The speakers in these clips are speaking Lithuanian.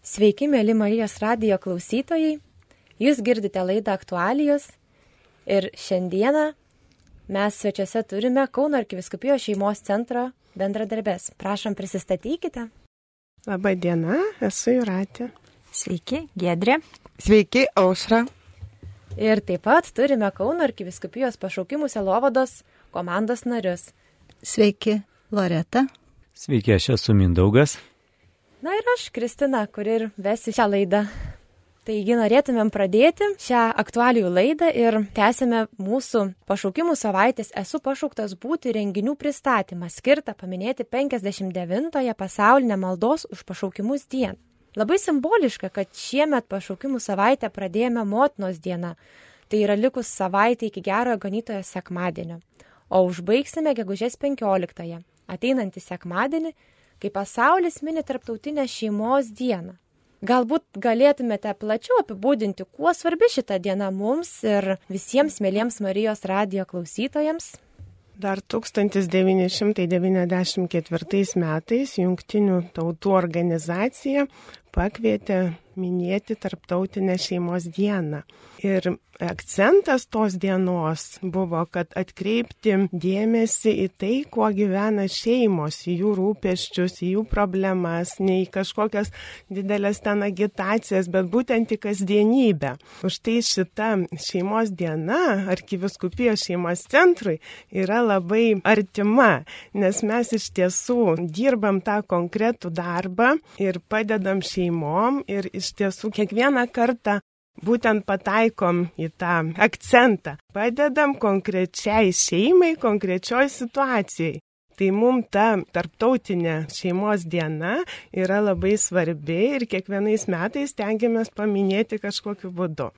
Sveiki, mėly Marijos radijo klausytojai. Jūs girdite laidą aktualijos ir šiandieną mes svečiuose turime Kauno arkiviskupijos šeimos centro bendradarbės. Prašom, prisistatykite. Labą dieną, esu Juratė. Sveiki, Gedrė. Sveiki, Aušra. Ir taip pat turime Kauno arkiviskupijos pašaukimų selovados komandos narius. Sveiki, Loreta. Sveiki, aš esu Mindaugas. Na ir aš, Kristina, kuri ir vesi šią laidą. Taigi norėtumėm pradėti šią aktualijų laidą ir tęsime mūsų pašaukimų savaitės Esu pašauktas būti renginių pristatymą skirtą paminėti 59-ąją pasaulinę maldos už pašaukimus dieną. Labai simboliška, kad šiemet pašaukimų savaitę pradėjome motinos dieną. Tai yra likus savaitė iki gerojo ganytojo sekmadienio. O užbaigsime gegužės 15-ąją, ateinantį sekmadienį, kai pasaulis mini tarptautinę šeimos dieną. Galbūt galėtumėte plačiau apibūdinti, kuo svarbi šita diena mums ir visiems mėlyms Marijos radio klausytojams. Dar 1994 metais Junktinių tautų organizacija pakvietė minėti Tarptautinę šeimos dieną. Ir akcentas tos dienos buvo, kad atkreipti dėmesį į tai, kuo gyvena šeimos, į jų rūpeščius, į jų problemas, ne į kažkokias didelės ten agitacijas, bet būtent į kasdienybę. Už tai šita šeimos diena arkiviskupijos šeimos centrui yra labai artima, nes mes iš tiesų dirbam tą konkretų darbą ir padedam šeimom ir iš tiesų kiekvieną kartą būtent pataikom į tą akcentą. Padedam konkrečiai šeimai, konkrečioj situacijai. Tai mums ta tarptautinė šeimos diena yra labai svarbi ir kiekvienais metais tengiamės paminėti kažkokiu būdu.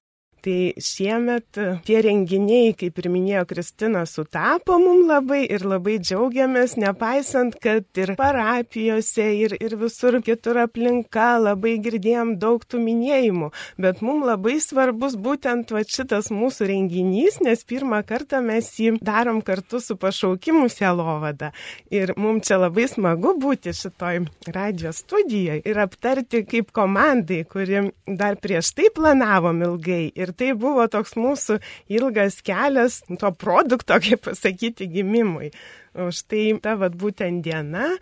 Tai šiemet tie renginiai, kaip ir minėjo Kristina, sutapo mum labai ir labai džiaugiamės, nepaisant, kad ir parapijose, ir, ir visur kitur aplinka labai girdėjom daug tų minėjimų. Bet mum labai svarbus būtent va šitas mūsų renginys, nes pirmą kartą mes jį darom kartu su pašaukimu Selovada. Ir mum čia labai smagu būti šitoj radio studijoje ir aptarti kaip komandai, kuri dar prieš tai planavom ilgai. Ir Ir tai buvo toks mūsų ilgas kelias to produkto, kaip pasakyti, gimimui. Už tai ta vad būtent diena.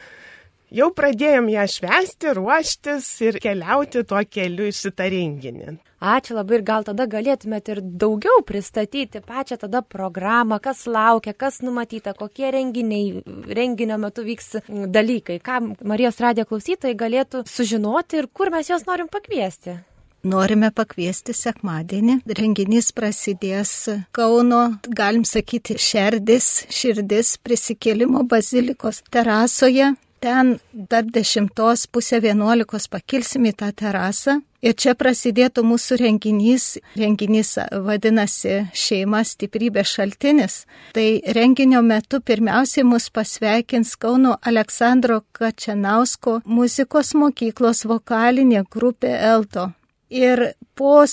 Jau pradėjom ją švesti, ruoštis ir keliauti tuo keliu į šitą renginį. Ačiū labai ir gal tada galėtumėte ir daugiau pristatyti pačią tada programą, kas laukia, kas numatyta, kokie renginiai, renginio metu vyks dalykai, ką Marijos radijo klausytojai galėtų sužinoti ir kur mes juos norim pakviesti. Norime pakviesti sekmadienį. Renginys prasidės Kauno, galim sakyti, šerdis, širdis prisikėlimo bazilikos terasoje. Ten dar dešimtos pusę vienuolikos pakilsim į tą terasą. Ir čia prasidėtų mūsų renginys. Renginys vadinasi Šeima stiprybė šaltinis. Tai renginio metu pirmiausiai mus pasveikins Kauno Aleksandro Kačianausko muzikos mokyklos vokalinė grupė Elto. Ir po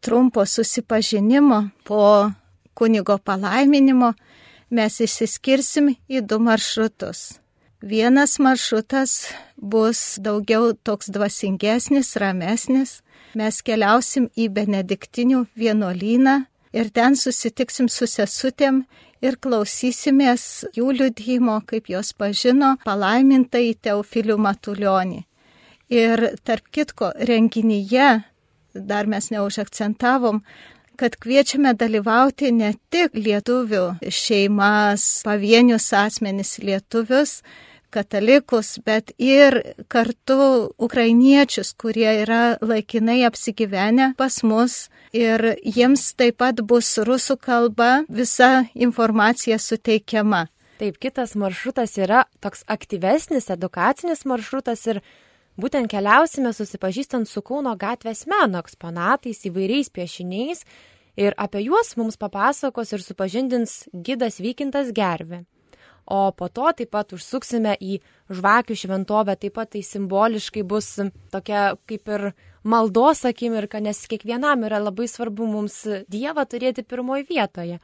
trumpo susipažinimo, po kunigo palaiminimo, mes išsiskirsim į du maršrutus. Vienas maršrutas bus daugiau toks dvasingesnis, ramesnis. Mes keliausim į Benediktinių vienuolyną ir ten susitiksim su sesutėm ir klausysimės jų liudymo, kaip jos pažino palaimintai Teofilių Matulionį. Ir tarp kitko renginyje dar mes neužakcentavom, kad kviečiame dalyvauti ne tik lietuvių šeimas, pavienius asmenis lietuvius, katalikus, bet ir kartu ukrainiečius, kurie yra laikinai apsigyvenę pas mus ir jiems taip pat bus rusų kalba visa informacija suteikiama. Taip, kitas maršrutas yra toks aktyvesnis, edukacinis maršrutas ir Būtent keliausime susipažįstant su Kauno gatvės meno eksponatais, įvairiais piešiniais ir apie juos mums papasakos ir supažindins gidas Vykintas Gervi. O po to taip pat užsuksime į žvakių šventovę, taip pat tai simboliškai bus tokia kaip ir maldos akimirka, nes kiekvienam yra labai svarbu mums Dievą turėti pirmoje vietoje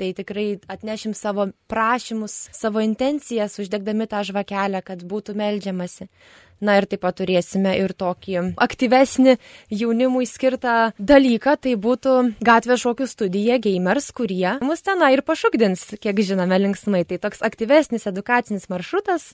tai tikrai atnešim savo prašymus, savo intencijas, uždegdami tą žvakelę, kad būtų melžiamasi. Na ir taip pat turėsime ir tokį aktyvesnį jaunimui skirtą dalyką, tai būtų gatvės šokių studija gamers, kurie mus tenai ir pašokdins, kiek žinome, linksmai. Tai toks aktyvesnis edukacinis maršrutas.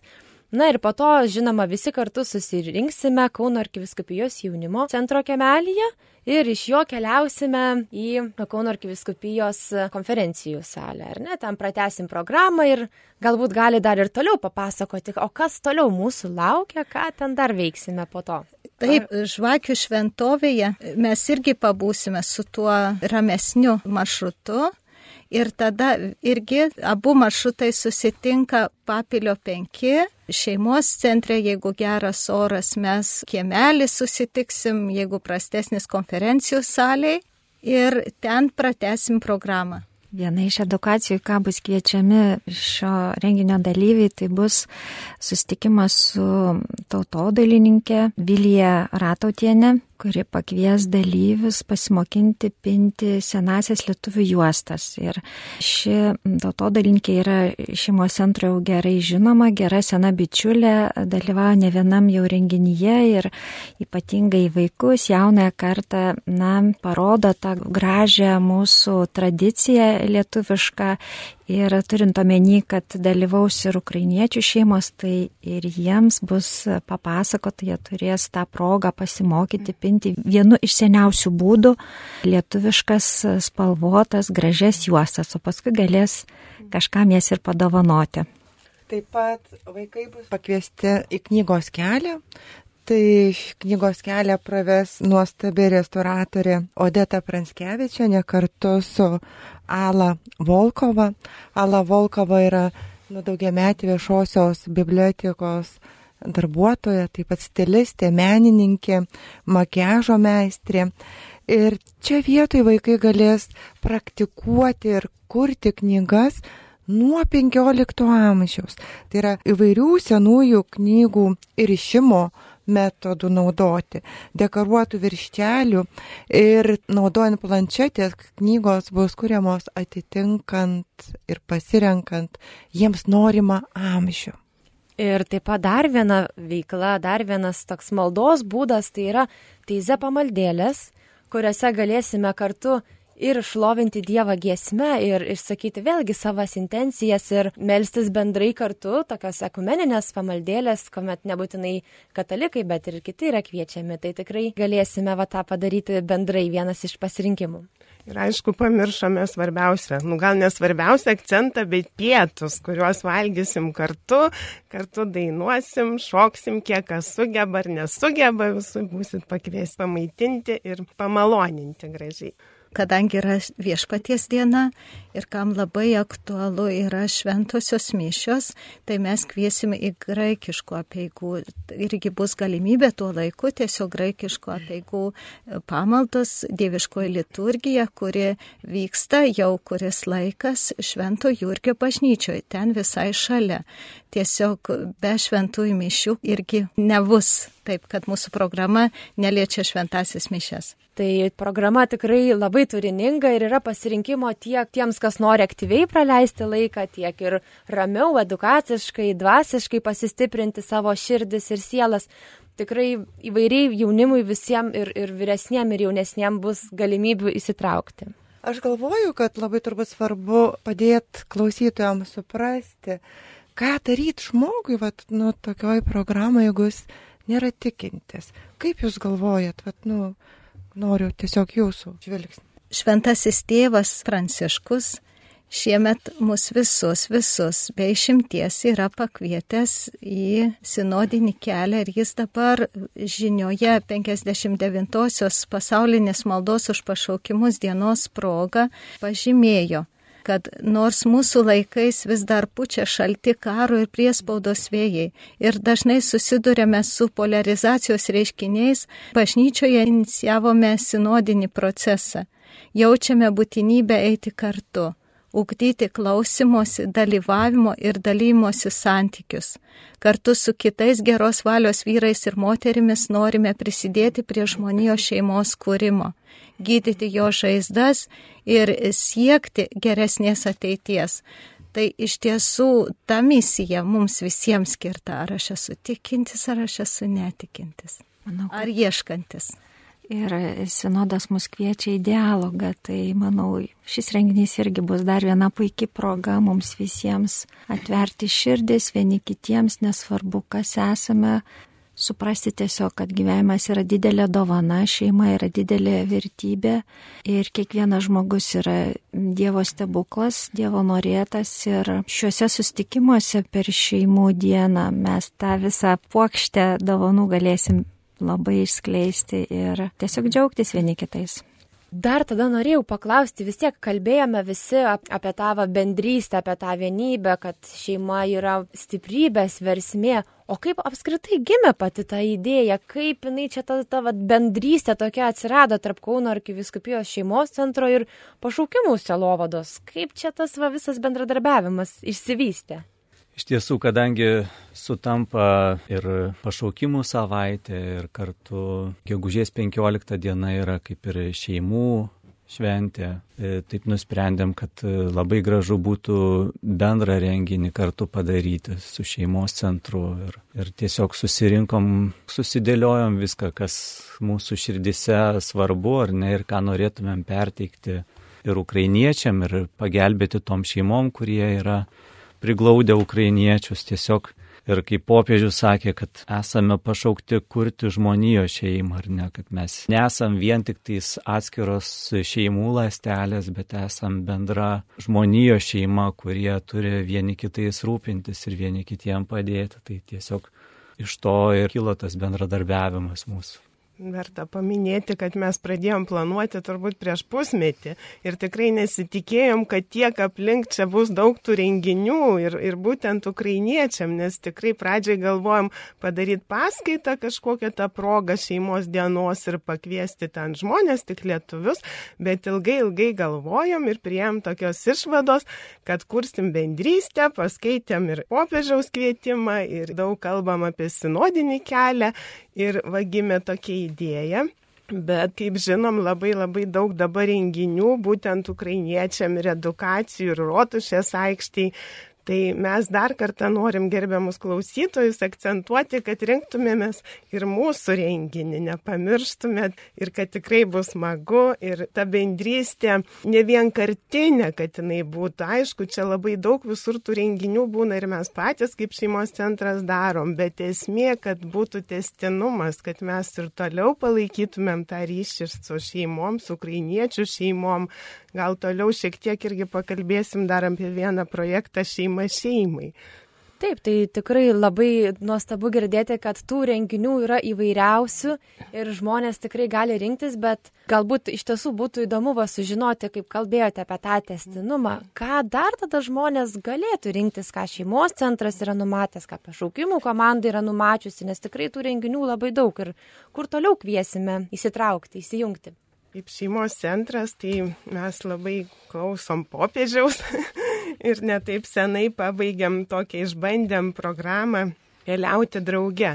Na ir po to, žinoma, visi kartu susirinksime Kauno arkiviskupijos jaunimo centro kemelyje ir iš jo keliausime į Kauno arkiviskupijos konferencijų salę, ar ne? Ten pratesim programą ir galbūt gali dar ir toliau papasakoti, o kas toliau mūsų laukia, ką ten dar veiksime po to. Taip, žvakių šventovėje mes irgi pabūsime su tuo ramesniu maršrutu. Ir tada irgi abu maršrutai susitinka papilio 5 šeimos centre, jeigu geras oras, mes kiemelį susitiksim, jeigu prastesnis konferencijų saliai ir ten pratesim programą. Viena iš edukacijų, ką bus kviečiami šio renginio dalyviai, tai bus susitikimas su tautodailininkė Vilija Ratautienė, kuri pakvies dalyvius pasimokinti pinti senasias lietuvių juostas. Ir ši tautodalinkė yra šeimos centro jau gerai žinoma, gera sena bičiulė, dalyvauja ne vienam jau renginyje ir ypatingai vaikus, jaunąją kartą, na, parodo tą gražią mūsų tradiciją lietuvišką Ir turint omeny, kad dalyvaus ir ukrainiečių šeimos, tai ir jiems bus papasakota, jie turės tą progą pasimokyti pinti vienu iš seniausių būdų - lietuviškas spalvotas, gražias juostas, o paskui galės kažkam jas ir padovanoti. Taip pat vaikai bus pakviesti į knygos kelią. Tai knygos kelią praves nuostabi restauratorė Odeta Pranskevičianė kartu su Ala Volkova. Ala Volkova yra nu, daugiametį viešosios bibliotekos darbuotoja, taip pat stilistė, menininkė, makiažo meistrė. Ir čia vietoj vaikai galės praktikuoti ir kurti knygas nuo 15 amžiaus. Tai yra įvairių senųjų knygų ir išimo metodų naudoti, dekoruotų virštelių ir naudojant planšetės knygos bus kuriamos atitinkant ir pasirenkant jiems norimą amžių. Ir taip pat dar viena veikla, dar vienas toks maldos būdas, tai yra teize pamaldėlės, kuriuose galėsime kartu ir šlovinti Dievą giesme ir išsakyti vėlgi savas intencijas ir melstis bendrai kartu, tokios ekumeninės pamaldėlės, kuomet nebūtinai katalikai, bet ir kiti yra kviečiami. Tai tikrai galėsime va tą padaryti bendrai vienas iš pasirinkimų. Ir aišku, pamiršome svarbiausią, nu gal nesvarbiausią akcentą, bet pietus, kuriuos valgysim kartu, kartu dainuosim, šoksim, kiek kas sugeba ar nesugeba, visų būsit pakviesti pamaitinti ir pamaloninti gražiai kadangi yra viešpaties diena ir kam labai aktualu yra šventosios mišios, tai mes kviesime į graikiškų apieigų. Irgi bus galimybė tuo laiku tiesiog graikiškų apieigų pamaldos, dieviškoji liturgija, kuri vyksta jau kuris laikas Švento Jurgio bažnyčioje, ten visai šalia. Tiesiog be šventųjų mišių irgi nebus taip, kad mūsų programa neliečia šventasis mišes. Tai programa tikrai labai turininga ir yra pasirinkimo tiek tiems, kas nori aktyviai praleisti laiką, tiek ir ramiau, edukaciškai, dvasiškai pasistiprinti savo širdis ir sielas. Tikrai įvairiai jaunimui visiems ir, ir vyresniem ir jaunesniem bus galimybių įsitraukti. Aš galvoju, kad labai turbūt svarbu padėti klausytojams suprasti, ką daryti žmogui, vat, nu, tokioj programai, jeigu jis nėra tikintis. Kaip jūs galvojat, vat, nu, noriu tiesiog jūsų žvilgsnį. Šventasis tėvas Pranciškus šiemet mus visus, visus be išimties yra pakvietęs į sinodinį kelią ir jis dabar žinioje 59-osios pasaulinės maldos už pašaukimus dienos proga pažymėjo, kad nors mūsų laikais vis dar pučia šalti karo ir priespaudos vėjai ir dažnai susidurėme su polarizacijos reiškiniais, bažnyčioje inicijavome sinodinį procesą. Jaučiame būtinybę eiti kartu ugdyti klausimosi, dalyvavimo ir dalymosi santykius. Kartu su kitais geros valios vyrais ir moterimis norime prisidėti prie žmonijos šeimos kūrimo gydyti jo žaizdas ir siekti geresnės ateities. Tai iš tiesų ta misija mums visiems skirta, ar aš esu tikintis, ar aš esu netikintis. Manau, kad... Ar ieškantis. Ir sinodas mus kviečia į dialogą, tai manau, šis renginys irgi bus dar viena puikia proga mums visiems atverti širdis vieni kitiems, nesvarbu, kas esame, suprasti tiesiog, kad gyvenimas yra didelė dovana, šeima yra didelė vertybė ir kiekvienas žmogus yra Dievo stebuklas, Dievo norėtas ir šiuose sustikimuose per šeimų dieną mes tą visą puokštę dovanų galėsim labai išskleisti ir tiesiog džiaugtis vieni kitais. Dar tada norėjau paklausti, vis tiek kalbėjome visi apie tą bendrystę, apie tą vienybę, kad šeima yra stiprybės versmė. O kaip apskritai gimė pati ta idėja, kaip jinai čia ta, ta vat, bendrystė tokia atsirado tarp Kauno arkiviskupijos šeimos centro ir pašaukimų selovados? Kaip čia tas va, visas bendradarbiavimas išsivystė? Iš tiesų, kadangi sutampa ir pašaukimų savaitė ir kartu gegužės 15 diena yra kaip ir šeimų šventė, e, taip nusprendėm, kad labai gražu būtų bendrą renginį kartu padaryti su šeimos centru ir, ir tiesiog susirinkom, susidėliojom viską, kas mūsų širdise svarbu ar ne ir ką norėtumėm perteikti ir ukrainiečiam ir pagelbėti tom šeimom, kurie yra priglaudę ukrainiečius tiesiog. Ir kaip popiežius sakė, kad esame pašaukti kurti žmonijos šeimą, ar ne, kad mes nesam vien tik tais atskiros šeimų lastelės, bet esam bendra žmonijos šeima, kurie turi vieni kitais rūpintis ir vieni kitiem padėti. Tai tiesiog iš to ir kilo tas bendradarbiavimas mūsų. Verta paminėti, kad mes pradėjom planuoti turbūt prieš pusmetį ir tikrai nesitikėjom, kad tiek aplink čia bus daug tų renginių ir, ir būtent ukrainiečiam, nes tikrai pradžiai galvojom padaryti paskaitą kažkokią tą progą šeimos dienos ir pakviesti ten žmonės, tik lietuvius, bet ilgai ilgai galvojom ir prieėm tokios išvados, kad kursim bendrystę, paskaitėm ir popiežiaus kvietimą ir daug kalbam apie sinodinį kelią ir vagime tokia idėja. Bet, kaip žinom, labai labai daug dabar renginių, būtent ukrainiečiam ir edukacijų, ir rotušės aikštėje, Tai mes dar kartą norim gerbiamus klausytojus akcentuoti, kad rinktumėmės ir mūsų renginį, nepamirštumėt ir kad tikrai bus smagu ir ta bendrystė ne vienkartinė, kad jinai būtų. Aišku, čia labai daug visur tų renginių būna ir mes patys kaip šeimos centras darom, bet esmė, kad būtų testinumas, kad mes ir toliau palaikytumėm tą ryšį su šeimom, su ukrainiečių šeimom. Gal toliau šiek tiek irgi pakalbėsim dar apie vieną projektą šeimą šeima šeimai. Taip, tai tikrai labai nuostabu girdėti, kad tų renginių yra įvairiausių ir žmonės tikrai gali rinktis, bet galbūt iš tiesų būtų įdomu va sužinoti, kaip kalbėjote apie tą testinumą, ką dar tada žmonės galėtų rinktis, ką šeimos centras yra numatęs, ką pašaukimų komanda yra numačiusi, nes tikrai tų renginių labai daug ir kur toliau kviesime įsitraukti, įsijungti. Kaip šeimos centras, tai mes labai klausom popiežiaus ir netaip senai pabaigėm tokią išbandėm programą keliauti drauge,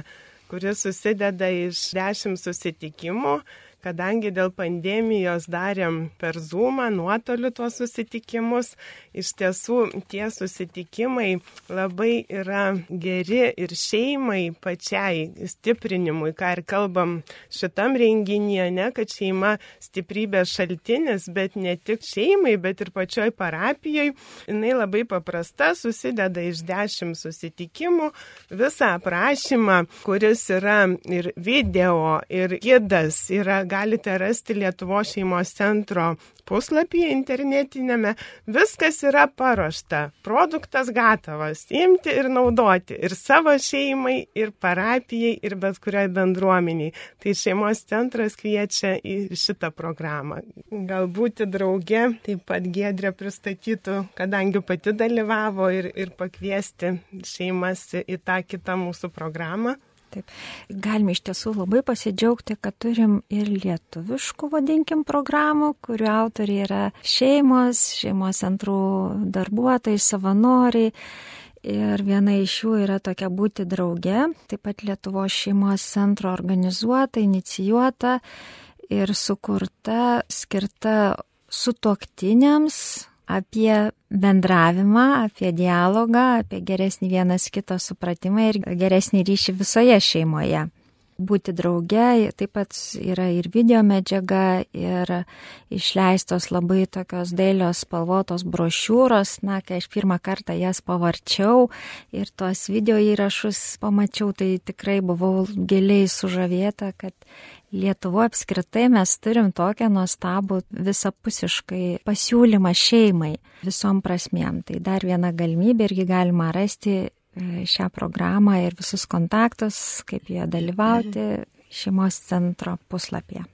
kuris susideda iš dešimt susitikimų kadangi dėl pandemijos darėm per Zoomą, nuotoliu tuos susitikimus, iš tiesų tie susitikimai labai yra geri ir šeimai pačiai stiprinimui, ką ir kalbam šitam renginyje, ne, kad šeima stiprybės šaltinis, bet ne tik šeimai, bet ir pačioj parapijoje. Jis labai paprasta, susideda iš dešimt susitikimų, visą aprašymą, kuris yra ir video, ir gidas, yra galite rasti Lietuvo šeimos centro puslapyje internetinėme. Viskas yra paruošta, produktas gatavas, imti ir naudoti ir savo šeimai, ir parapijai, ir bet kuriai bendruomeniai. Tai šeimos centras kviečia į šitą programą. Galbūt drauge taip pat Gedrė pristatytų, kadangi pati dalyvavo ir, ir pakviesti šeimas į tą kitą mūsų programą. Taip. Galime iš tiesų labai pasidžiaugti, kad turim ir lietuviškų, vadinkim, programų, kurių autoriai yra šeimos, šeimos centrų darbuotojai, savanoriai. Ir viena iš jų yra tokia būti drauge, taip pat Lietuvos šeimos centro organizuota, inicijuota ir sukurta, skirta sutoktiniams, apie bendravimą, apie dialogą, apie geresnį vienas kito supratimą ir geresnį ryšį visoje šeimoje. Būti drauge, taip pat yra ir video medžiaga, ir išleistos labai tokios dailios spalvotos brošiūros, na, kai aš pirmą kartą jas pavarčiau ir tuos video įrašus pamačiau, tai tikrai buvau giliai sužavėta, kad Lietuvo apskritai mes turim tokią nuostabų visapusiškai pasiūlymą šeimai visom prasmėm. Tai dar viena galimybė irgi galima rasti E, šią programą ir visus kontaktus, kaip jie dalyvauti šeimos centro puslapyje.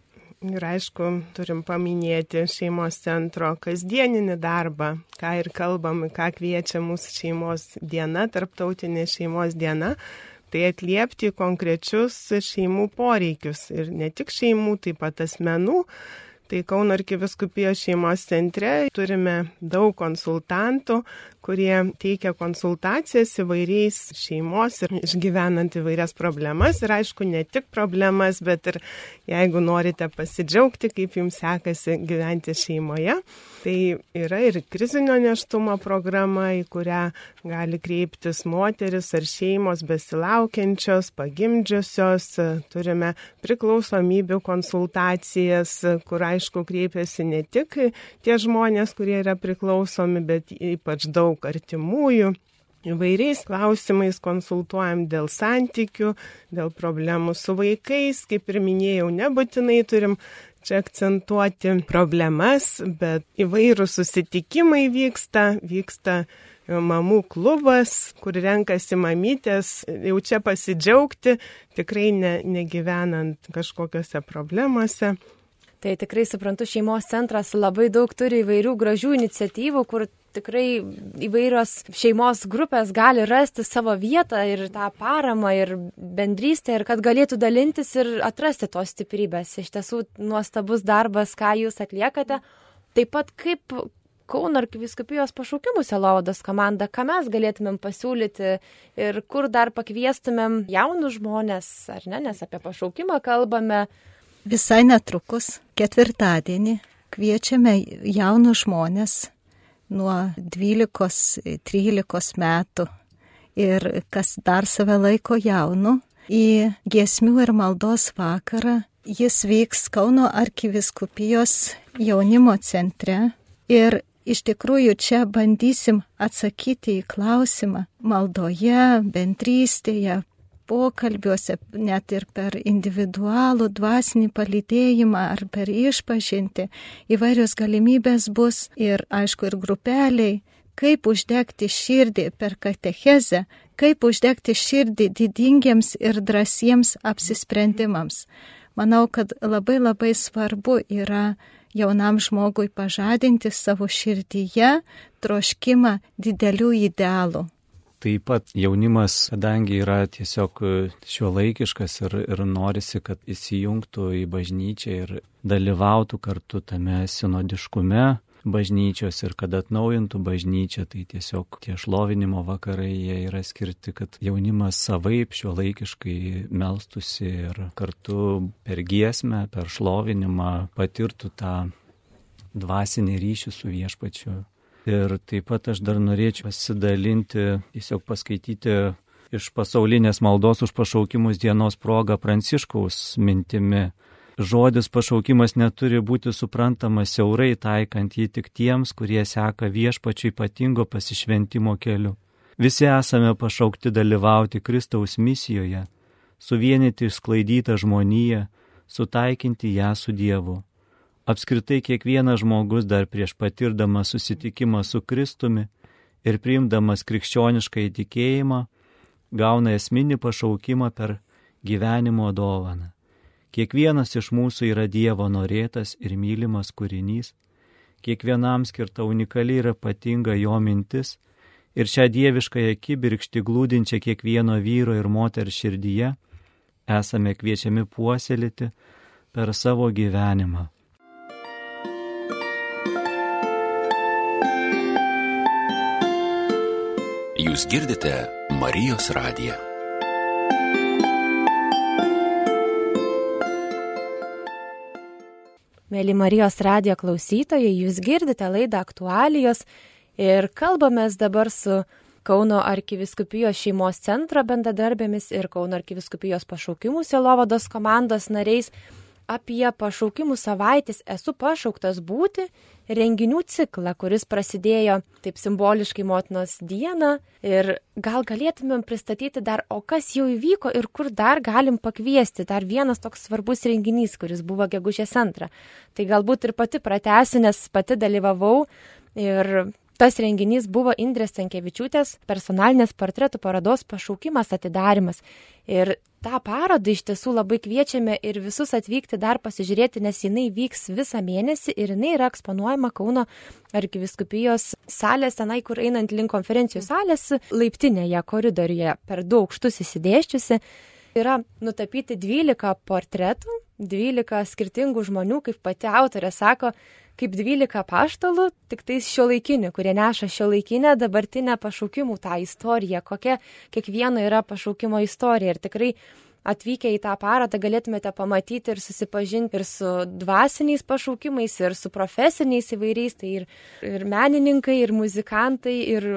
Ir aišku, turim paminėti šeimos centro kasdieninį darbą, ką ir kalbam, ką kviečia mūsų šeimos diena, tarptautinė šeimos diena, tai atliepti konkrečius šeimų poreikius ir ne tik šeimų, taip pat asmenų. Tai Kauno arkiviskupijos šeimos centre turime daug konsultantų, kurie teikia konsultacijas įvairiais šeimos ir išgyvenant įvairias problemas. Ir aišku, ne tik problemas, bet ir jeigu norite pasidžiaugti, kaip jums sekasi gyventi šeimoje. Tai yra ir krizinio neštumo programa, į kurią gali kreiptis moteris ar šeimos besilaukiančios, pagimdžiusios. Turime priklausomybių konsultacijas, kur aišku kreipiasi ne tik tie žmonės, kurie yra priklausomi, bet ypač daug daug artimųjų. Įvairiais klausimais konsultuojam dėl santykių, dėl problemų su vaikais, kaip ir minėjau, nebūtinai turim čia akcentuoti problemas, bet įvairūs susitikimai vyksta, vyksta mamų klubas, kur renkasi mamytės, jau čia pasidžiaugti, tikrai ne, negyvenant kažkokiose problemose. Tai tikrai suprantu, šeimos centras labai daug turi įvairių gražių iniciatyvų, kur tikrai įvairios šeimos grupės gali rasti savo vietą ir tą paramą ir bendrystę ir kad galėtų dalintis ir atrasti tos stiprybės. Iš tiesų nuostabus darbas, ką jūs atliekate. Taip pat kaip Kauno arkiviskupijos pašaukimų selovados komanda, ką mes galėtumėm pasiūlyti ir kur dar pakviestumėm jaunus žmonės, ar ne, nes apie pašaukimą kalbame. Visai netrukus, ketvirtadienį, kviečiame jaunus žmonės nuo 12-13 metų ir kas dar save laiko jaunu, į giesmių ir maldos vakarą. Jis vyks Kauno arkiviskupijos jaunimo centre ir iš tikrųjų čia bandysim atsakyti į klausimą maldoje, bendrystėje, pokalbiuose, net ir per individualų dvasinį palydėjimą ar per išpažinti, įvairios galimybės bus ir aišku ir grupeliai, kaip uždegti širdį per katechezę, kaip uždegti širdį didingiems ir drąsiems apsisprendimams. Manau, kad labai labai svarbu yra jaunam žmogui pažadinti savo širdyje troškimą didelių idealų. Taip pat jaunimas, kadangi yra tiesiog šio laikiškas ir, ir norisi, kad įsijungtų į bažnyčią ir dalyvautų kartu tame sinodiškume bažnyčios ir kad atnaujintų bažnyčią, tai tiesiog tie šlovinimo vakarai jie yra skirti, kad jaunimas savaip šio laikiškai melstusi ir kartu per giesmę, per šlovinimą patirtų tą dvasinį ryšį su viešpačiu Ir taip pat aš dar norėčiau pasidalinti, tiesiog paskaityti iš pasaulinės maldos už pašaukimus dienos progą Pranciškaus mintimi. Žodis pašaukimas neturi būti suprantamas siaurai taikant jį tik tiems, kurie seka viešpačiu ypatingo pasišventimo keliu. Visi esame pašaukti dalyvauti Kristaus misijoje, suvienyti išsklaidytą žmoniją, sutaikinti ją su Dievu. Apskritai kiekvienas žmogus dar prieš patirdamas susitikimą su Kristumi ir priimdamas krikščionišką įtikėjimą gauna esminį pašaukimą per gyvenimo dovaną. Kiekvienas iš mūsų yra Dievo norėtas ir mylimas kūrinys, kiekvienam skirta unikali ir ypatinga jo mintis ir šią dieviškąją kibirkštį glūdinčią kiekvieno vyro ir moters širdyje esame kviečiami puoselėti per savo gyvenimą. Jūs girdite Marijos radiją. Mėly Marijos radijo klausytojai, jūs girdite laidą aktualijos ir kalbamės dabar su Kauno arkiviskupijos šeimos centro bendradarbėmis ir Kauno arkiviskupijos pašaukimų selovados komandos nariais apie pašaukimų savaitės esu pašauktas būti renginių ciklą, kuris prasidėjo taip simboliškai motinos dieną ir gal galėtumėm pristatyti dar, o kas jau įvyko ir kur dar galim pakviesti. Dar vienas toks svarbus renginys, kuris buvo gegužės antrą. Tai galbūt ir pati pratęsiu, nes pati dalyvavau ir Tas renginys buvo Indrės Tankievičiūtės personalinės portretų parodos pašaukimas atidarimas. Ir tą parodą iš tiesų labai kviečiame ir visus atvykti dar pasižiūrėti, nes jinai vyks visą mėnesį ir jinai yra eksponuojama Kauno arkiviskupijos salės, tenai, kur einant link konferencijų salės, laiptinėje, koridoriuje, per du aukštus įsidėščiusi. Yra nutapyti 12 portretų, 12 skirtingų žmonių, kaip pati autorė sako, kaip 12 paštalų, tik tais šio laikinių, kurie neša šio laikinę dabartinę pašaukimų tą istoriją, kokia kiekvieno yra pašaukimo istorija. Ir tikrai atvykę į tą parodą galėtumėte pamatyti ir susipažinti ir su dvasiniais pašaukimais, ir su profesiniais įvairiais, tai ir, ir menininkai, ir muzikantai, ir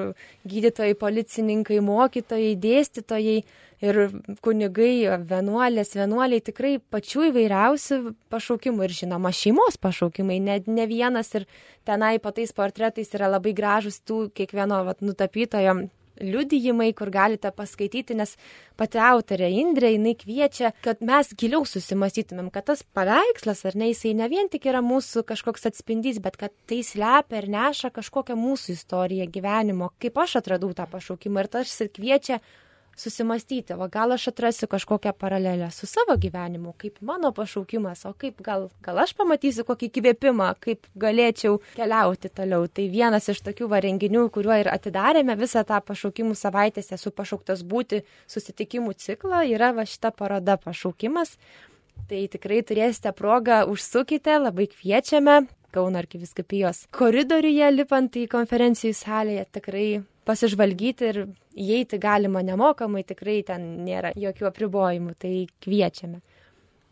gydytojai, policininkai, mokytojai, dėstytojai ir kunigai, vienuolės, vienuoliai tikrai pačių įvairiausių pašaukimų ir žinoma šeimos pašaukimai, ne, ne vienas ir tenai po tais portretais yra labai gražus tų kiekvieno vat, nutapytojo liudijimai, kur galite paskaityti, nes pati autorė Indrė, jinai kviečia, kad mes giliau susimastytumėm, kad tas paveikslas, ar ne, jisai ne vien tik yra mūsų kažkoks atspindys, bet kad tai slepia ir neša kažkokią mūsų istoriją gyvenimo, kaip aš atradau tą pašaukimą ir tas ir kviečia susimastyti, o gal aš atrasiu kažkokią paralelę su savo gyvenimu, kaip mano pašaukimas, o kaip gal, gal aš pamatysiu kokį įkvėpimą, kaip galėčiau keliauti toliau. Tai vienas iš tokių va renginių, kuriuo ir atidarėme visą tą pašaukimų savaitės, esu pašauktas būti susitikimų ciklą, yra va šita paroda pašaukimas. Tai tikrai turėsite progą, užsukite, labai kviečiame. Kauno arkiviskupijos koridoriuje lipant į konferencijų salėje tikrai pasižvalgyti ir įeiti galima nemokamai, tikrai ten nėra jokių apribojimų, tai kviečiame.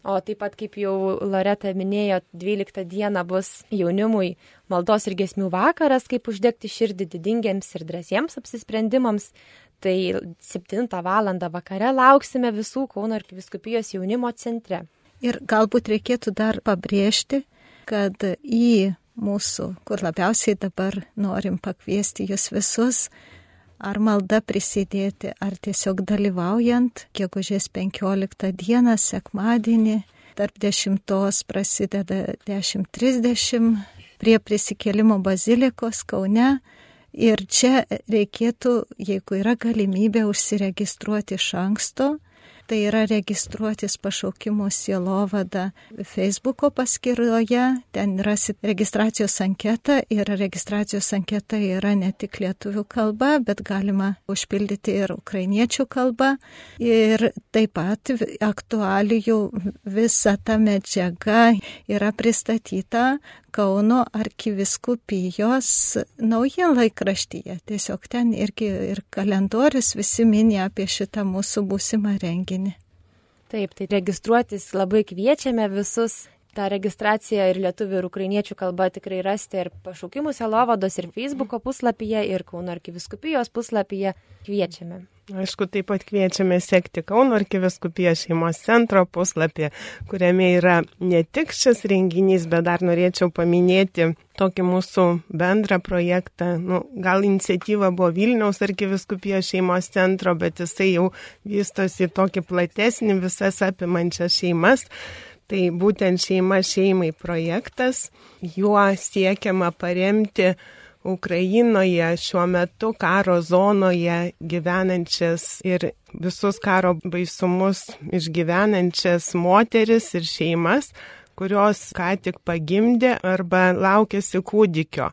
O taip pat, kaip jau Loreta minėjo, 12 dieną bus jaunimui maldos ir gesmių vakaras, kaip uždegti širdį didingiams ir drąsiems apsisprendimams. Tai 7 val. vakare lauksime visų Kauno arkiviskupijos jaunimo centre. Ir galbūt reikėtų dar pabrėžti, kad į mūsų, kur labiausiai dabar norim pakviesti jūs visus, ar malda prisidėti, ar tiesiog dalyvaujant, gegužės 15 dieną, sekmadienį, tarp 10 prasideda 10.30 prie prisikėlimo bazilikos Kaune. Ir čia reikėtų, jeigu yra galimybė, užsiregistruoti iš anksto tai yra registruotis pašaukimo sielovada Facebooko paskyroje, ten rasit registracijos anketą ir registracijos anketa yra ne tik lietuvių kalba, bet galima užpildyti ir ukrainiečių kalba. Ir taip pat aktualijų visa ta medžiaga yra pristatyta Kauno arkiviskupijos naujienlaikraštyje. Tiesiog ten irgi ir kalendorius visi minė apie šitą mūsų būsimą renginį. Taip, tai registruotis labai kviečiame visus. Ta registracija ir lietuvių ir ukrainiečių kalba tikrai rasti ir pašaukimų selovados ir Facebooko puslapyje ir Kauno arkiviskupijos puslapyje kviečiame. Aišku, taip pat kviečiame sekti Kauno arkiviskupijos šeimos centro puslapį, kuriame yra ne tik šis renginys, bet dar norėčiau paminėti tokį mūsų bendrą projektą. Nu, gal iniciatyva buvo Vilniaus arkiviskupijos šeimos centro, bet jisai jau vystosi tokį platesnį visas apimančias šeimas. Tai būtent šeima šeimai projektas, juo siekiama paremti Ukrainoje šiuo metu karo zonoje gyvenančias ir visus karo baisumus išgyvenančias moteris ir šeimas, kurios ką tik pagimdė arba laukėsi kūdikio.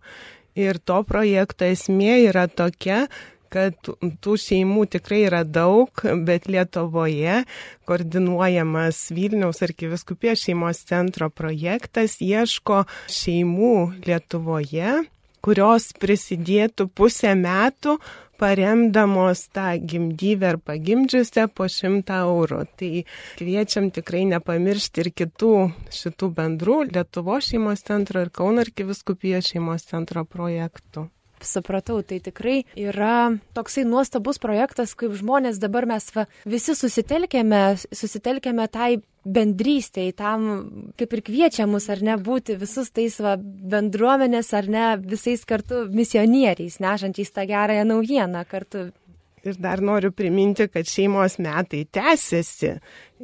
Ir to projekto esmė yra tokia, kad tų šeimų tikrai yra daug, bet Lietuvoje koordinuojamas Vilniaus arkiviskupijos šeimos centro projektas ieško šeimų Lietuvoje kurios prisidėtų pusę metų paremdamos tą gimdyvę ar pagimdžiusią po šimtą eurų. Tai kviečiam tikrai nepamiršti ir kitų šitų bendrų Lietuvo šeimos centro ir Kaunarkiviskupijos šeimos centro projektų supratau, tai tikrai yra toksai nuostabus projektas, kaip žmonės dabar mes va, visi susitelkėme, susitelkėme tai bendrystėj, tam kaip ir kviečia mus ar ne būti visus tais va, bendruomenės ar ne visais kartu misionieriais, nešančiais tą gerąją naujieną kartu Ir dar noriu priminti, kad šeimos metai tęsiasi.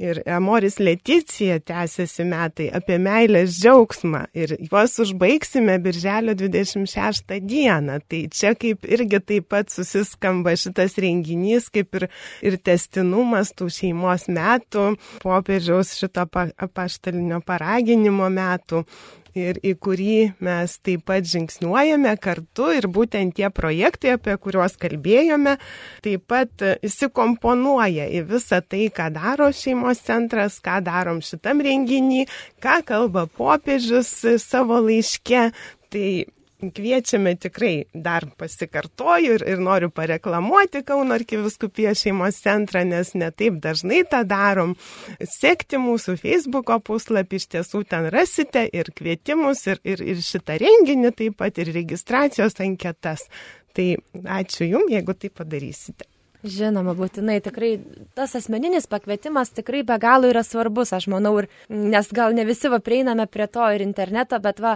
Ir Amoris Leticija tęsiasi metai apie meilės džiaugsmą. Ir juos užbaigsime birželio 26 dieną. Tai čia kaip irgi taip pat susiskamba šitas renginys, kaip ir, ir testinumas tų šeimos metų, popiežiaus šito apaštalinio paraginimo metų ir į kurį mes taip pat žingsniuojame kartu ir būtent tie projektai, apie kuriuos kalbėjome, taip pat įsikomponuoja į visą tai, ką daro šeimos centras, ką darom šitam renginį, ką kalba popiežius savo laiške. Tai kviečiame tikrai, dar pasikartoju ir, ir noriu pareklamuoti Kauno arkiviskupijos šeimos centrą, nes netaip dažnai tą darom. Sekti mūsų Facebook'o puslapį, iš tiesų ten rasite ir kvietimus, ir, ir, ir šitą renginį taip pat, ir registracijos anketas. Tai ačiū Jums, jeigu tai padarysite. Žinoma, būtinai tikrai tas asmeninis pakvietimas tikrai be galo yra svarbus, aš manau, ir, nes gal ne visi va prieiname prie to ir interneto, bet va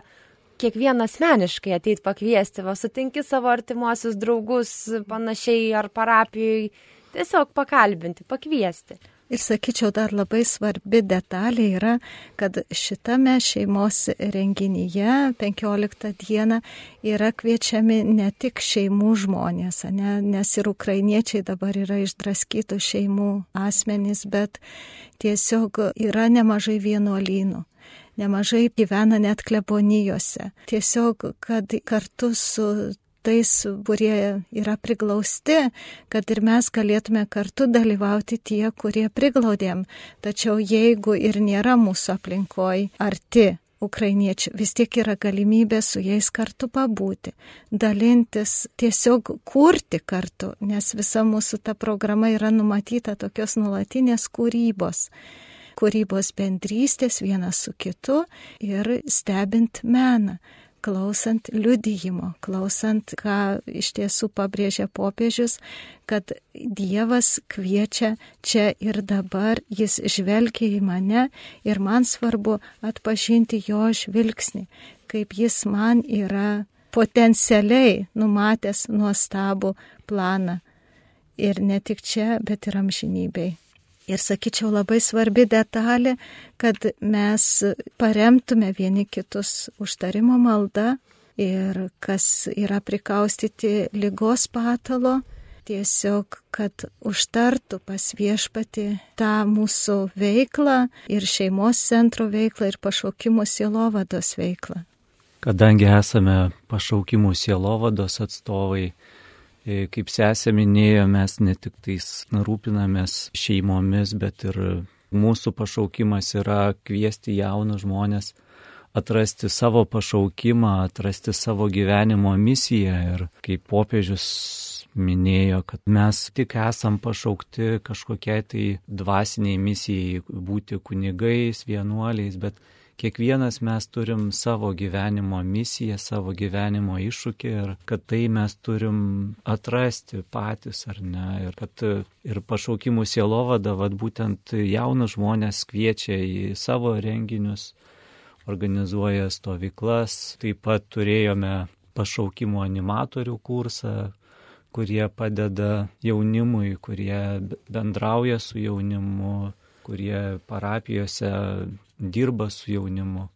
kiekvieną asmeniškai ateit pakviesti, va sutinki savo artimuosius draugus panašiai ar parapijai, tiesiog pakalbinti, pakviesti. Ir sakyčiau, dar labai svarbi detalė yra, kad šitame šeimos renginyje 15 dieną yra kviečiami ne tik šeimų žmonės, ne, nes ir ukrainiečiai dabar yra išdraskytų šeimų asmenys, bet tiesiog yra nemažai vienuolynų nemažai gyvena net klebonijose. Tiesiog, kad kartu su tais, kurie yra priglausti, kad ir mes galėtume kartu dalyvauti tie, kurie priglaudėm. Tačiau jeigu ir nėra mūsų aplinkoj arti ukrainiečių, vis tiek yra galimybė su jais kartu pabūti, dalintis, tiesiog kurti kartu, nes visa mūsų ta programa yra numatyta tokios nulatinės kūrybos kūrybos bendrystės vienas su kitu ir stebint meną klausant liudijimo, klausant, ką iš tiesų pabrėžia popiežius, kad Dievas kviečia čia ir dabar, jis žvelgia į mane ir man svarbu atpažinti jo žvilgsnį, kaip jis man yra potencialiai numatęs nuostabų planą. Ir ne tik čia, bet ir amžinybei. Ir sakyčiau labai svarbi detalė, kad mes paremtume vieni kitus užtarimo malda ir kas yra prikaustyti lygos patalo, tiesiog, kad užtartų pas viešpati tą mūsų veiklą ir šeimos centro veiklą ir pašaukimų sielovados veiklą. Kadangi esame pašaukimų sielovados atstovai, kaip sesė minėjo, mes ne tik tais rūpinamės šeimomis, bet ir mūsų pašaukimas yra kviesti jaunus žmonės atrasti savo pašaukimą, atrasti savo gyvenimo misiją. Ir kaip popiežius minėjo, kad mes tik esam pašaukti kažkokiai tai dvasiniai misijai būti kunigais, vienuoliais, bet kiekvienas mes turim savo gyvenimo misiją, savo gyvenimo iššūkį ir kad tai mes turim atrasti patys ar ne. Ir kad ir pašaukimų sielovada, vad būtent jaunus žmonės kviečia į savo renginius, organizuoja stovyklas. Taip pat turėjome pašaukimo animatorių kursą, kurie padeda jaunimui, kurie bendrauja su jaunimu, kurie parapijose dirba su jaunimu.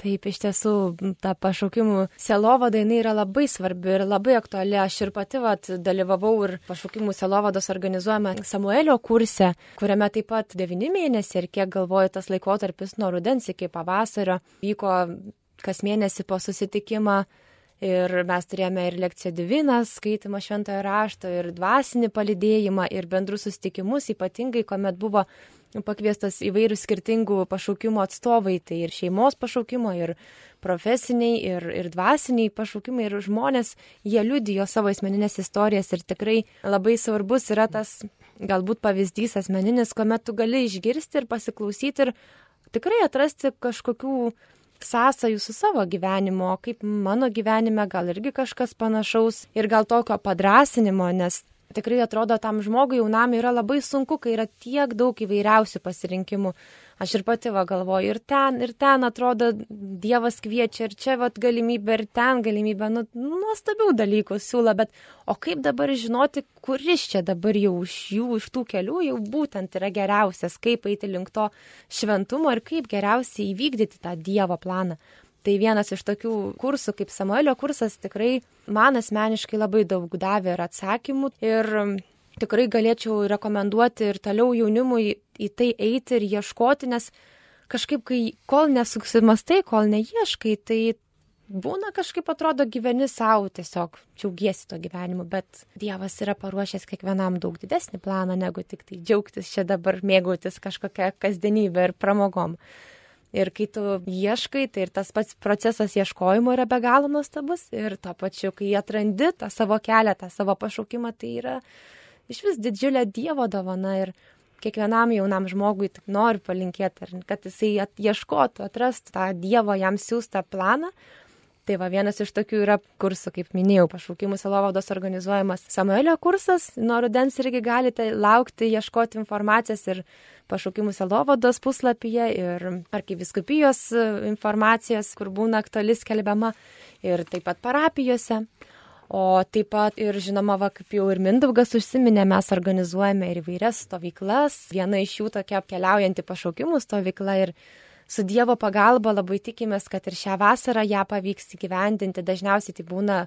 Taip, iš tiesų, ta pašaukimų selovada jinai yra labai svarbi ir labai aktuali. Aš ir pati vat, dalyvavau ir pašaukimų selovados organizuojame Samuelio kurse, kuriame taip pat devyni mėnesiai ir kiek galvoju tas laikotarpis nuo rudens iki pavasario vyko kas mėnesį po susitikimą. Ir mes turėjome ir lekciją divinas, skaitimą šventojo rašto, ir dvasinį palidėjimą, ir bendrus susitikimus, ypatingai, kuomet buvo pakviestas įvairių skirtingų pašaukimo atstovai, tai ir šeimos pašaukimo, ir profesiniai, ir, ir dvasiniai pašaukimai, ir žmonės, jie liudijo savo asmeninės istorijas ir tikrai labai svarbus yra tas galbūt pavyzdys asmeninis, kuomet tu gali išgirsti ir pasiklausyti ir tikrai atrasti kažkokių sąsajų su savo gyvenimo, kaip mano gyvenime, gal irgi kažkas panašaus ir gal tokio padrasinimo, nes tikrai atrodo tam žmogui jaunam yra labai sunku, kai yra tiek daug įvairiausių pasirinkimų. Aš ir pati va galvoju, ir ten, ir ten atrodo Dievas kviečia, ir čia vat galimybė, ir ten galimybė, nu, nuostabių dalykų siūlo, bet o kaip dabar žinoti, kuris čia dabar jau iš jų, iš tų kelių jau būtent yra geriausias, kaip eiti link to šventumo ir kaip geriausiai įvykdyti tą Dievo planą. Tai vienas iš tokių kursų kaip Samuelio kursas tikrai man asmeniškai labai daug davė ir atsakymų ir tikrai galėčiau rekomenduoti ir toliau jaunimui į tai eiti ir ieškoti, nes kažkaip, kai kol nesuksimastai, kol neieškai, tai būna kažkaip atrodo gyveni savo, tiesiog džiaugiesi to gyvenimu, bet Dievas yra paruošęs kiekvienam daug didesnį planą, negu tik tai džiaugtis čia dabar mėgautis kažkokią kasdienybę ir pramogom. Ir kai tu ieškai, tai ir tas pats procesas ieškojimo yra be galo nuostabus ir to pačiu, kai atrandi tą savo kelią, tą savo pašaukimą, tai yra iš vis didžiulė Dievo dovana ir kiekvienam jaunam žmogui tik noriu palinkėti, kad jisai ieškotų, atrastų tą Dievo jam siūstą planą. Tai va vienas iš tokių yra kursų, kaip minėjau, pašaukimų Selovados organizuojamas Samuelio kursas. Nuo rudens irgi galite laukti, ieškoti informacijos ir pašaukimų Selovados puslapyje ir arkiviskupijos informacijos, kur būna aktualis kelbiama ir taip pat parapijose. O taip pat ir žinoma, va, kaip jau ir Mindaugas užsiminė, mes organizuojame ir įvairias stovyklas. Viena iš jų tokia keliaujanti pašaukimų stovykla ir su Dievo pagalba labai tikimės, kad ir šią vasarą ją pavyks įgyvendinti. Dažniausiai tai būna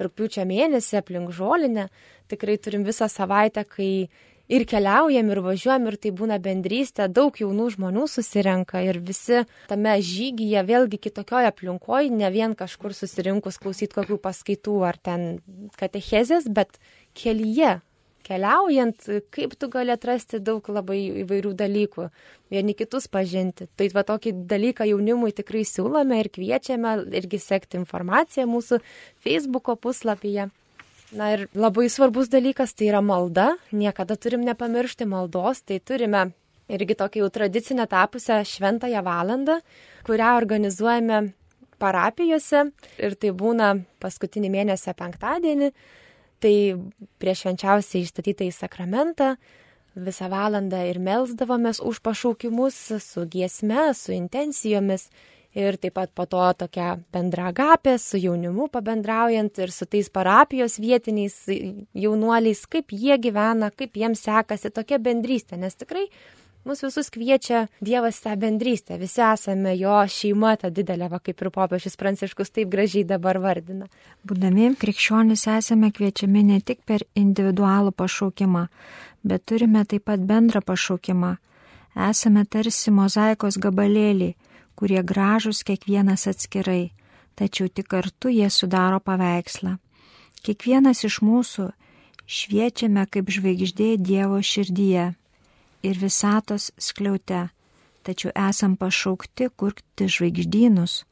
rūpiučio mėnesį aplink žolinę. Tikrai turim visą savaitę, kai ir keliaujam, ir važiuojam, ir tai būna bendrystė, daug jaunų žmonių susirenka ir visi tame žygyje vėlgi kitokioje aplinkoje, ne vien kažkur susirinkus klausyti kokių paskaitų ar ten katechezės, bet kelyje. Keliaujant, kaip tu gali atrasti daug labai įvairių dalykų, vieni kitus pažinti. Tai va tokį dalyką jaunimui tikrai siūlome ir kviečiame irgi sekti informaciją mūsų Facebook'o puslapyje. Na ir labai svarbus dalykas tai yra malda. Niekada turim nepamiršti maldos. Tai turime irgi tokia jau tradicinę tapusią šventąją valandą, kurią organizuojame parapijose. Ir tai būna paskutinį mėnesio penktadienį. Tai prieš švenčiausiai išstatytą į sakramentą visą valandą ir melsdavomės už pašaukimus su giesme, su intencijomis ir taip pat po to tokia bendra agapė su jaunimu pabendraujant ir su tais parapijos vietiniais jaunuoliais, kaip jie gyvena, kaip jiems sekasi tokia bendrystė, nes tikrai Mūsų visus kviečia Dievas tą bendrystę, visi esame jo šeima, ta didelė, va kaip ir popiežius Pranciškus taip gražiai dabar vardina. Būdami krikščionys esame kviečiami ne tik per individualų pašaukimą, bet turime taip pat bendrą pašaukimą. Esame tarsi mozaikos gabalėliai, kurie gražus kiekvienas atskirai, tačiau tik kartu jie sudaro paveikslą. Kiekvienas iš mūsų šviečiame kaip žvaigždė Dievo širdyje ir visatos skliaute, tačiau esam pašaukti kurti žvaigždynus,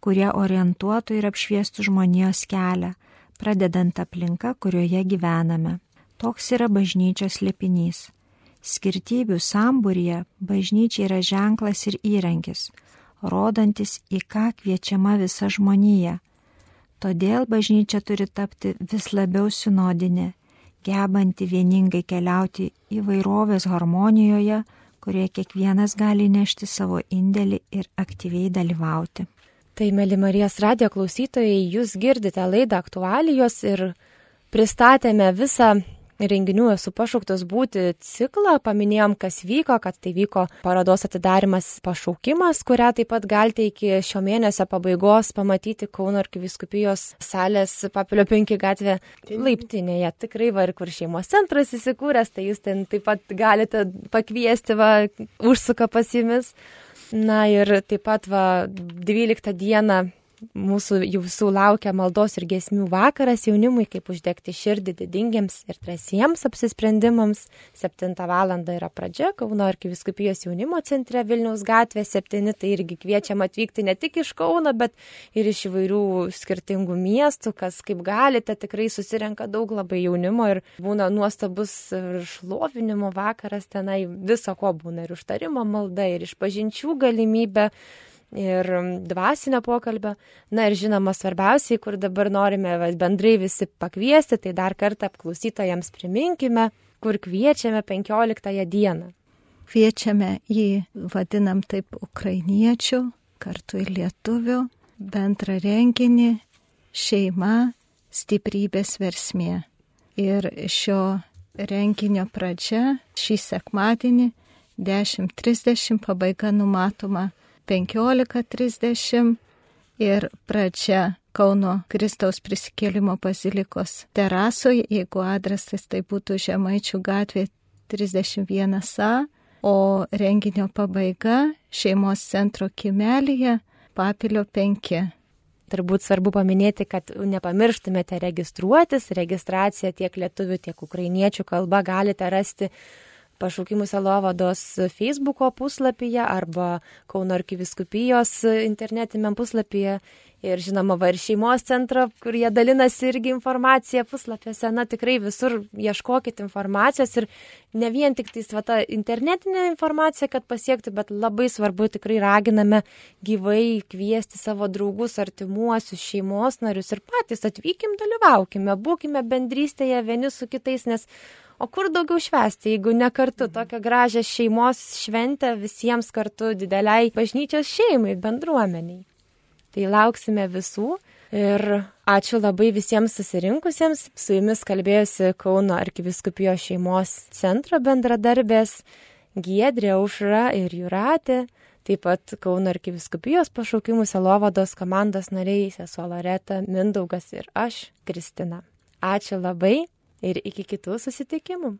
kurie orientuotų ir apšviestų žmonijos kelią, pradedant aplinką, kurioje gyvename. Toks yra bažnyčios lipinys. Skirtybių sambūrėje bažnyčia yra ženklas ir įrankis, rodantis, į ką kviečiama visa žmonija. Todėl bažnyčia turi tapti vis labiau sinodinė, gebanti vieningai keliauti įvairovės harmonijoje, kurioje kiekvienas gali nešti savo indėlį ir aktyviai dalyvauti. Tai, mėly Marijos radio klausytojai, jūs girdite laidą aktualijos ir pristatėme visą renginių esu pašauktas būti ciklą, paminėjom, kas vyko, kad tai vyko parodos atidarimas pašaukimas, kurią taip pat galite iki šio mėnesio pabaigos pamatyti Kauno arkiviskupijos salės Papilio 5 gatvė laiptinėje. Tikrai va ir kur šeimos centras įsikūręs, tai jūs ten taip pat galite pakviesti, va, užsuka pas jumis. Na ir taip pat va 12 dieną mūsų jūsų laukia maldos ir gesmių vakaras jaunimui, kaip uždegti širdį didingiams ir drąsiems apsisprendimams. 7 val. yra pradžia Kauno arkiviskupijos jaunimo centre Vilniaus gatvė 7, tai irgi kviečiam atvykti ne tik iš Kauno, bet ir iš įvairių skirtingų miestų, kas kaip galite, tikrai susirenka daug labai jaunimo ir būna nuostabus šlovinimo vakaras tenai, viso ko būna ir užtarimo malda, ir išpažinčių galimybė ir dvasinio pokalbio. Na ir žinoma, svarbiausiai, kur dabar norime bendrai visi pakviesti, tai dar kartą apklausytojams priminkime, kur kviečiame 15 dieną. Kviečiame į, vadinam taip, ukrainiečių, kartu ir lietuvių, bendrą renginį šeima stiprybės versmė. Ir šio renginio pradžia šį sekmadienį 10.30 pabaiga numatoma 15.30 ir pradžia Kauno Kristaus prisikėlimo bazilikos terasoje, jeigu adresas tai būtų Žemaičių gatvė 31A, o renginio pabaiga šeimos centro kimelėje papilio 5. Turbūt svarbu paminėti, kad nepamirštumėte registruotis. Registraciją tiek lietuvių, tiek ukrainiečių kalba galite rasti pašaukimų selovados Facebook'o puslapyje arba Kauno arkiviskupijos internetiniam puslapyje. Ir žinoma, va ir šeimos centro, kur jie dalinasi irgi informacija puslapiuose. Na tikrai visur ieškokit informacijos ir ne vien tik tais va, ta internetinė informacija, kad pasiektų, bet labai svarbu tikrai raginame gyvai kviesti savo draugus, artimuosius, šeimos narius ir patys atvykim, dalyvaukime, būkime bendrystėje vieni su kitais, nes O kur daugiau švęsti, jeigu ne kartu tokią gražią šeimos šventę visiems kartu dideliai bažnyčios šeimai, bendruomeniai. Tai lauksime visų ir ačiū labai visiems susirinkusiems. Su jumis kalbėjosi Kauno arkiviskupijos šeimos centro bendradarbės Giedrė Aušra ir Juratė. Taip pat Kauno arkiviskupijos pašaukimų selovados komandos nariai sesuo Loreta, Mindaugas ir aš, Kristina. Ačiū labai ir iki kitų susitikimų.